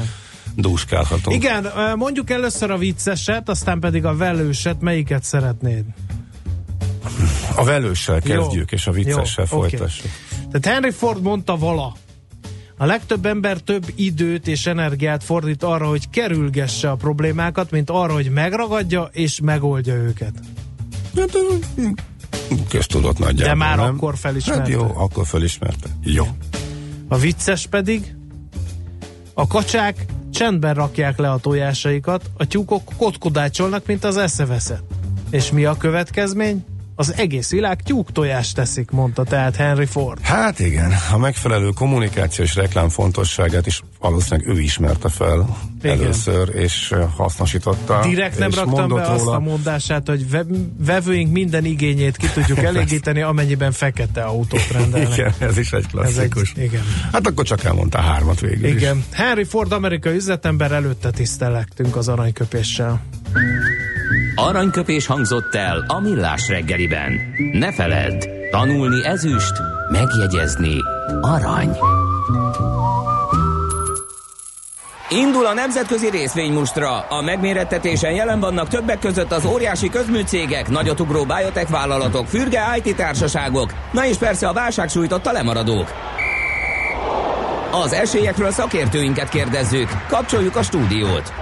dúskálhatunk. Igen, mondjuk először a vicceset, aztán pedig a velőset, melyiket szeretnéd? A velőssel Jó. kezdjük, és a viccessel Jó, folytassuk. Tehát Henry Ford mondta vala. A legtöbb ember több időt és energiát fordít arra, hogy kerülgesse a problémákat, mint arra, hogy megragadja és megoldja őket. Hát, Köztudott nagyjából, De már nem? akkor felismerte. Hát jó, akkor felismerte. Jó. A vicces pedig a kacsák csendben rakják le a tojásaikat, a tyúkok kotkodácsolnak, mint az eszeveszet. És mi a következmény? Az egész világ tyúk tojást teszik, mondta tehát Henry Ford. Hát igen, a megfelelő kommunikáció és reklám fontosságát is valószínűleg ő ismerte fel Igen. először, és hasznosította. Direkt nem és raktam be azt róla, a mondását, hogy ve- vevőink minden igényét ki tudjuk elégíteni, amennyiben fekete autót rendelnek. Igen, ez is egy klasszikus. Ez egy, igen. Hát akkor csak elmondta hármat végül is. Igen. Henry Ford amerikai üzletember előtte tisztelektünk az aranyköpéssel. Aranyköpés hangzott el a millás reggeliben. Ne feledd, tanulni ezüst, megjegyezni arany. Indul a nemzetközi részvénymustra. A megmérettetésen jelen vannak többek között az óriási közműcégek, nagyotugró biotech vállalatok, fürge IT társaságok, na és persze a válság sújtotta lemaradók. Az esélyekről szakértőinket kérdezzük. Kapcsoljuk a stúdiót.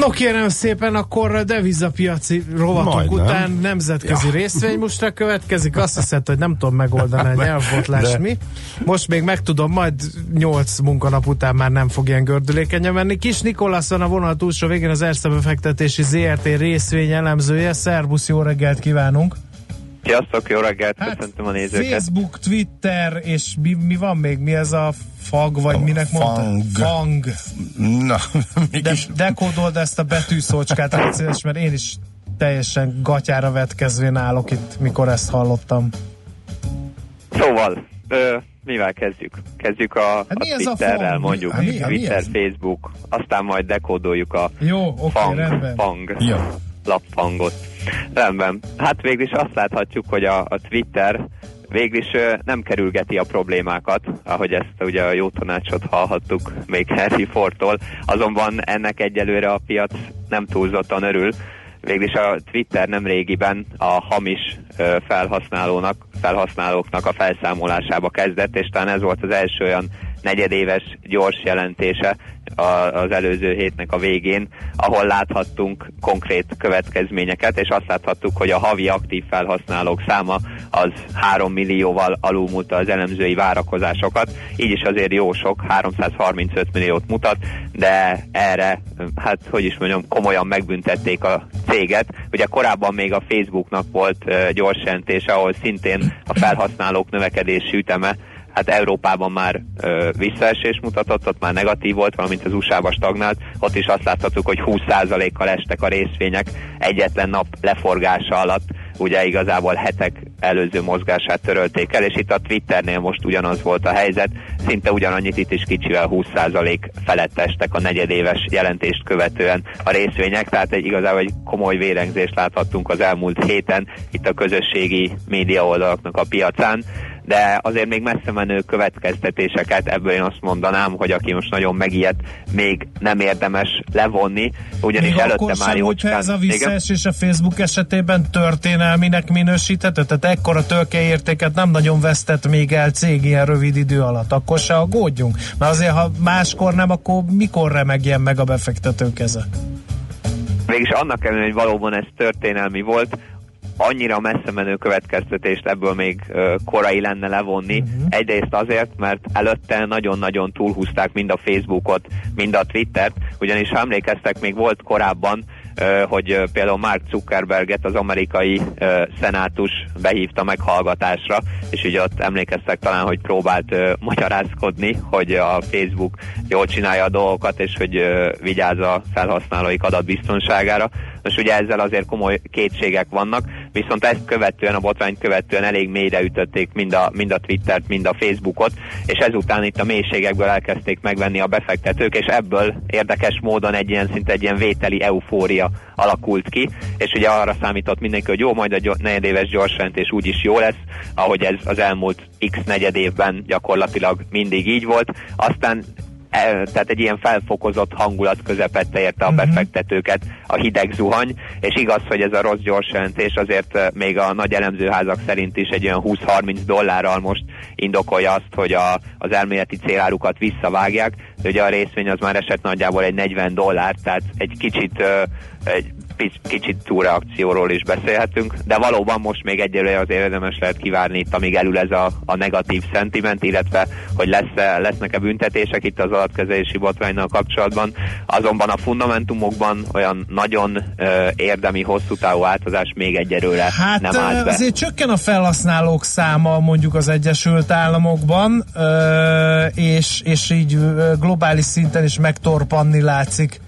No kérem szépen, akkor devizapiaci rovatok Majdnem. után nemzetközi Ja. részvénymustra következik. Azt hiszed, hogy nem tudom megoldani a nyelvbotlás mi. Most még megtudom, majd 8 munkanap után már nem fog ilyen gördülékenyen menni. Kis Nikolasz van a vonal túlsó végén az Erste befektetési ZRT részvény elemzője. Szervusz, jó reggelt kívánunk! Sziasztok, jó reggelt, köszöntöm a nézőket. Facebook, Twitter, és mi, mi van még? Mi ez a fag, vagy minek mondta? fang. Fang. Na, De dekódold ezt a betűszócskát, légy szíves, mert én is teljesen gatyára vetkezvén állok itt, mikor ezt hallottam. Szóval, ö, mivel kezdjük? Kezdjük a, Hát a mi a Twitterrel, fang? mondjuk Hát mi- hát mi Twitter, ez? Facebook, aztán majd dekódoljuk a Jó, oké, fang, rendben. fang Jó. Lapfangot. Rendben. Hát végül is azt láthatjuk, hogy a, a Twitter végül is nem kerülgeti a problémákat, ahogy ezt ugye a jó tanácsot hallhattuk még Henry Fordtól, azonban ennek egyelőre a piac nem túlzottan örül. Végül is a Twitter nem régiben a hamis felhasználónak, felhasználóknak a felszámolásába kezdett, és talán ez volt az első olyan negyedéves gyors jelentése az előző hétnek a végén, ahol láthattunk konkrét következményeket, és azt láthattuk, hogy a havi aktív felhasználók száma az 3 millióval alulmúlta az elemzői várakozásokat, így is azért jó sok, 335 milliót mutat, de erre, hát hogy is mondjam, komolyan megbüntették a céget. Ugye korábban még a Facebooknak volt gyors jelentése, ahol szintén a felhasználók növekedési üteme hát Európában már ö, visszaesés mutatott, ott már negatív volt, valamint az USA-ba stagnált, ott is azt láthattuk, hogy 20%-kal estek a részvények egyetlen nap leforgása alatt, ugye igazából hetek előző mozgását törölték el, és itt a Twitternél most ugyanaz volt a helyzet, szinte ugyanannyit itt is kicsivel 20% felett estek a negyedéves jelentést követően a részvények, tehát egy igazából egy komoly vérengzést láthattunk az elmúlt héten itt a közösségi média oldalaknak a piacán. De azért még messze menő következtetéseket ebből én azt mondanám, hogy aki most nagyon megijedt, még nem érdemes levonni, ugyanis Még előtte már hogyha ez a visszaesés a Facebook esetében történelminek minősíthető, tehát ekkora tőkeértéket nem nagyon vesztett még el cég ilyen rövid idő alatt, akkor se aggódjunk. Mert azért, ha máskor nem, akkor mikor remegjen meg a befektető keze? Mégis annak ellenére, hogy valóban ez történelmi volt, annyira messze menő következtetést ebből még korai lenne levonni. Uh-huh. Egyrészt azért, mert előtte nagyon-nagyon túlhúzták mind a Facebookot, mind a Twittert, ugyanis ha emlékeztek, még volt korábban, hogy például Mark Zuckerberget az amerikai szenátus behívta meghallgatásra, és ugye ott emlékeztek talán, hogy próbált magyarázkodni, hogy a Facebook jól csinálja a dolgokat, és hogy ö, vigyáz a felhasználóik adatbiztonságára. Most ugye ezzel azért komoly kétségek vannak, viszont ezt követően, a botrányt követően elég mélyre ütötték mind a, mind a Twittert, mind a Facebookot, és ezután itt a mélységekből elkezdték megvenni a befektetők, és ebből érdekes módon egy ilyen szinte egy ilyen vételi eufória alakult ki, és ugye arra számított mindenki, hogy jó, majd a negyedéves gyorsjelentés úgyis jó lesz, ahogy ez az elmúlt x negyed évben gyakorlatilag mindig így volt. Aztán tehát egy ilyen felfokozott hangulat közepette érte a befektetőket a hideg zuhany, és igaz, hogy ez a rossz gyors jelentés azért eh, még a nagy elemzőházak szerint is egy olyan 20-30 dollárral most indokolja azt, hogy a, az elméleti célárukat visszavágják, ugye a részvény az már esett nagyjából egy 40 dollár, tehát egy kicsit eh, egy kicsit túlreakcióról is beszélhetünk, de valóban most még egyelőre az érdemes lehet kivárni itt, amíg elül ez a, a negatív szentiment, illetve hogy lesz lesznek-e büntetések itt az adatkezelési botránynal kapcsolatban. Azonban a fundamentumokban olyan nagyon ö, érdemi, hosszú távú változás még egyelőre Hát nem állt be. azért csökken a felhasználók száma mondjuk az Egyesült Államokban, ö, és, és így globális szinten is megtorpanni látszik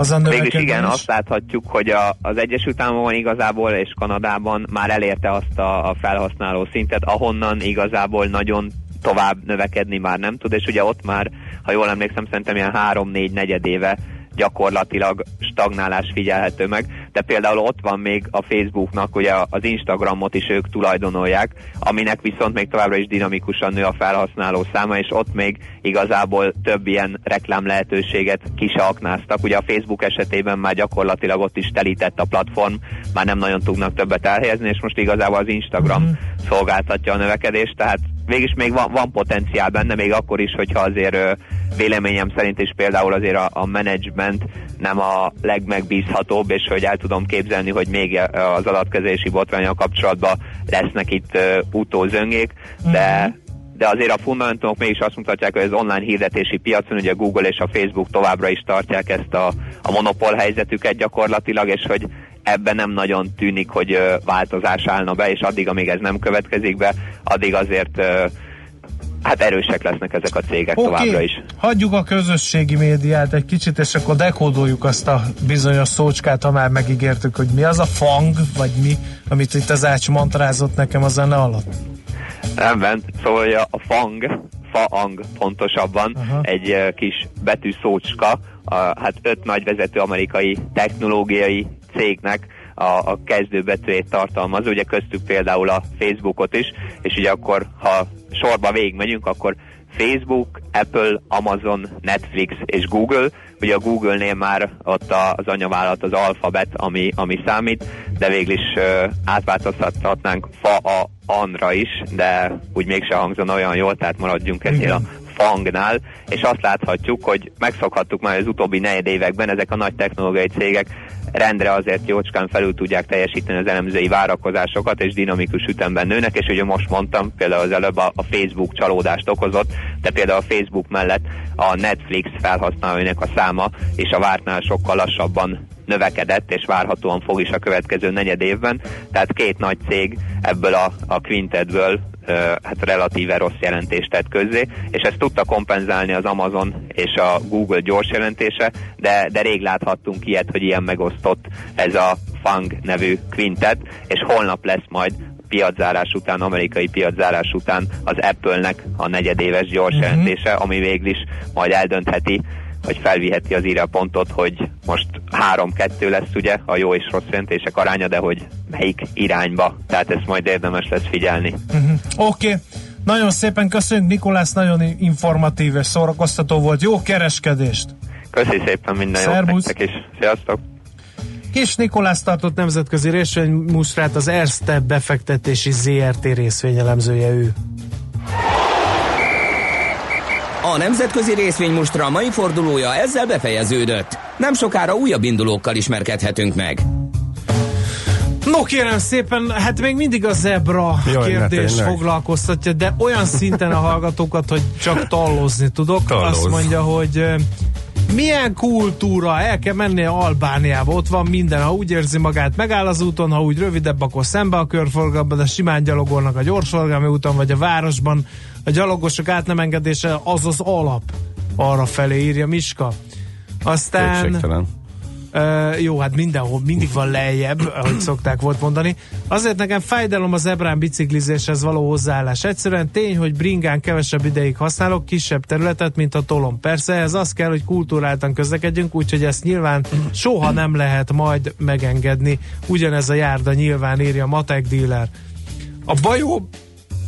az a Mégis növekedés. igen, azt láthatjuk, hogy a, az Egyesült Államokban igazából és Kanadában már elérte azt a, a felhasználó szintet, ahonnan igazából nagyon tovább növekedni már nem tud, és ugye ott már, ha jól emlékszem, szerintem ilyen három-négy negyedéve gyakorlatilag stagnálás figyelhető meg, de például ott van még a Facebooknak, ugye az Instagramot is ők tulajdonolják, aminek viszont még továbbra is dinamikusan nő a felhasználó száma, és ott még igazából több ilyen reklám lehetőséget ki se aknáztak. Ugye a Facebook esetében már gyakorlatilag ott is telített a platform, már nem nagyon tudnak többet elhelyezni, és most igazából az Instagram Mhm. szolgáltatja a növekedést, tehát végig még van, van potenciál benne, még akkor is, hogyha azért ö, véleményem szerint is például azért a, a management nem a legmegbízhatóbb, és hogy el tudom képzelni, hogy még az adatkezelési botrányal kapcsolatban lesznek itt ö, utózöngék, de de azért a fundamentumok mégis azt mutatják, hogy az online hirdetési piacon, ugye Google és a Facebook továbbra is tartják ezt a, a monopól helyzetüket gyakorlatilag, és hogy ebben nem nagyon tűnik, hogy változás állna be, és addig, amíg ez nem következik be, addig azért hát erősek lesznek ezek a cégek Oké, továbbra is. hagyjuk a közösségi médiát egy kicsit, és akkor dekódoljuk azt a bizonyos szócskát, ha már megígértük, hogy mi az a fang, vagy mi, amit itt az Ács mantrázott nekem a zene alatt. Rendben, szóval a fang, faang pontosabban, Aha. egy kis betű szócska, a, hát öt nagy vezető amerikai technológiai cégnek a, a kezdőbetűjét tartalmaz, ugye köztük például a Facebookot is, és ugye akkor, ha sorba végigmegyünk, akkor Facebook, Apple, Amazon, Netflix és Google. Ugye a Google-nél már ott az anyavállalat az alfabet, ami, ami számít, de végül is uh, átváltoztathatnánk fa a anra is, de úgy mégse hangzon olyan jól, tehát maradjunk ennél a fangnál, és azt láthatjuk, hogy megszokhattuk már az utóbbi negyed években, ezek a nagy technológiai cégek rendre azért jócskán felül tudják teljesíteni az elemzői várakozásokat, és dinamikus ütemben nőnek, és ugye most mondtam, például az előbb a, a Facebook csalódást okozott, de például a Facebook mellett a Netflix felhasználóinak a száma és a vártnál sokkal lassabban növekedett, és várhatóan fog is a következő negyed évben. Tehát két nagy cég ebből a, a quintetből hát relatíve rossz jelentést tett közzé, és ezt tudta kompenzálni az Amazon és a Google gyors jelentése, de, de rég láthattunk ilyet, hogy ilyen megosztott ez a FANG nevű quintet, és holnap lesz majd piaczárás után, amerikai piaczárás után az Apple-nek a negyedéves gyors Mhm. jelentése, ami végül is majd eldöntheti, hogy felviheti az írjapontot, hogy most 3-2 lesz ugye a jó és rossz jelentések aránya, de hogy melyik irányba. Tehát ezt majd érdemes lesz figyelni. Uh-huh. Oké, okay. Nagyon szépen köszönjük, Nikolász, nagyon informatív és szórakoztató volt. Jó kereskedést! Köszi szépen minden jót Szervusz. nektek is. Sziasztok! Kis Nikolász tartott nemzetközi részvénymustrát, az Erste befektetési ZRT részvényelemzője ő. A nemzetközi részvénymustra mai fordulója ezzel befejeződött. Nem sokára újabb indulókkal ismerkedhetünk meg. No kérem szépen, hát még mindig a zebra Jaj, kérdés ne foglalkoztatja, de olyan szinten a hallgatókat, hogy csak tallozni tudok. Tallozz. Azt mondja, hogy milyen kultúra, el kell menni Albániába, ott van minden, ha úgy érzi magát, megáll az úton, ha úgy rövidebb, akkor szembe a körforgalomba, de simán gyalogolnak a gyorsforgalmi úton, vagy a városban. A gyalogosok át nem engedése az az alap arra felé írja Miska. Aztán... Kétségtelen. Uh, jó, hát mindenhol mindig van lejjebb, ahogy szokták volt mondani. Azért nekem fájdalom az ebrán biciklizéshez való hozzáállás. Egyszerűen tény, hogy bringán kevesebb ideig használok, kisebb területet, mint a tolom. Persze ez az kell, hogy kultúráltan közlekedjünk, úgyhogy ezt nyilván soha nem lehet majd megengedni. Ugyanez a járda nyilván írja matek dealer. A bajó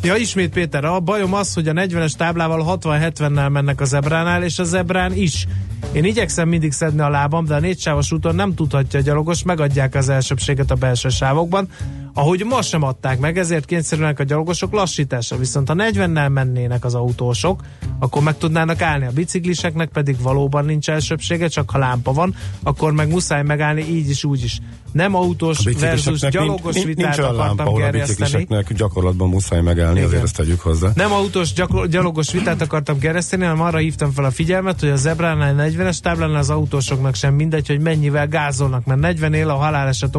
Ja, ismét Péter, a bajom az, hogy a 40-es táblával 60-70-nel mennek a zebránál, és a zebrán is. Én igyekszem mindig szedni a lábam, de a négysávos úton nem tudhatja a gyalogos, megadják az elsőbséget a belső sávokban, ahogy ma sem adták meg, ezért kényszerülnek a gyalogosok lassításra. Viszont ha 40-nel mennének az autósok, akkor meg tudnának állni. A bicikliseknek pedig valóban nincs elsőbsége, csak ha lámpa van, akkor meg muszáj megállni így is, úgy is. Nem autós versus gyalogos nincs, vitát nincs lámpa, akartam ahol a gerjeszteni. gyakorlatban muszáj megállni, Igen. azért ezt tegyük hozzá. Nem autós gyakor- gyalogos vitát akartam kereszteni, hanem arra hívtam fel a figyelmet, hogy a zebránál 40-es táblánál az autósoknak sem mindegy, hogy mennyivel gázolnak, mert 40 él a haláleset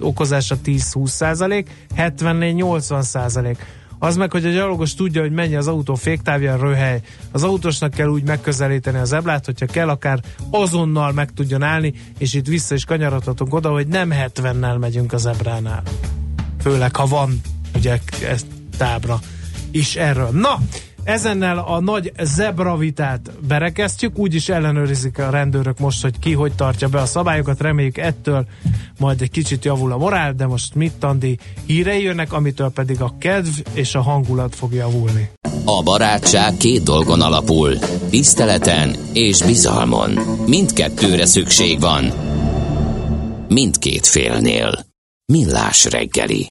okozása 10-20 százalék, 70 80 százalék. Az meg, hogy a gyalogos tudja, hogy mennyi az autó féktávja, röhely. Az autósnak kell úgy megközelíteni az eblát, hogyha kell, akár azonnal meg tudjon állni, és itt vissza is kanyarodhatunk oda, hogy nem 70-nel megyünk az ebránál. Főleg, ha van ugye tábra is erről. Na, ezennel a nagy zebra vitát berekeztjük, úgyis ellenőrizik a rendőrök most, hogy ki hogy tartja be a szabályokat, reméljük ettől majd egy kicsit javul a morál, de most mit Tandi hírei jönnek, amitől pedig a kedv és a hangulat fog javulni. A barátság két dolgon alapul. Tiszteleten és bizalmon. Mindkettőre szükség van. Mindkét félnél. Millás reggeli.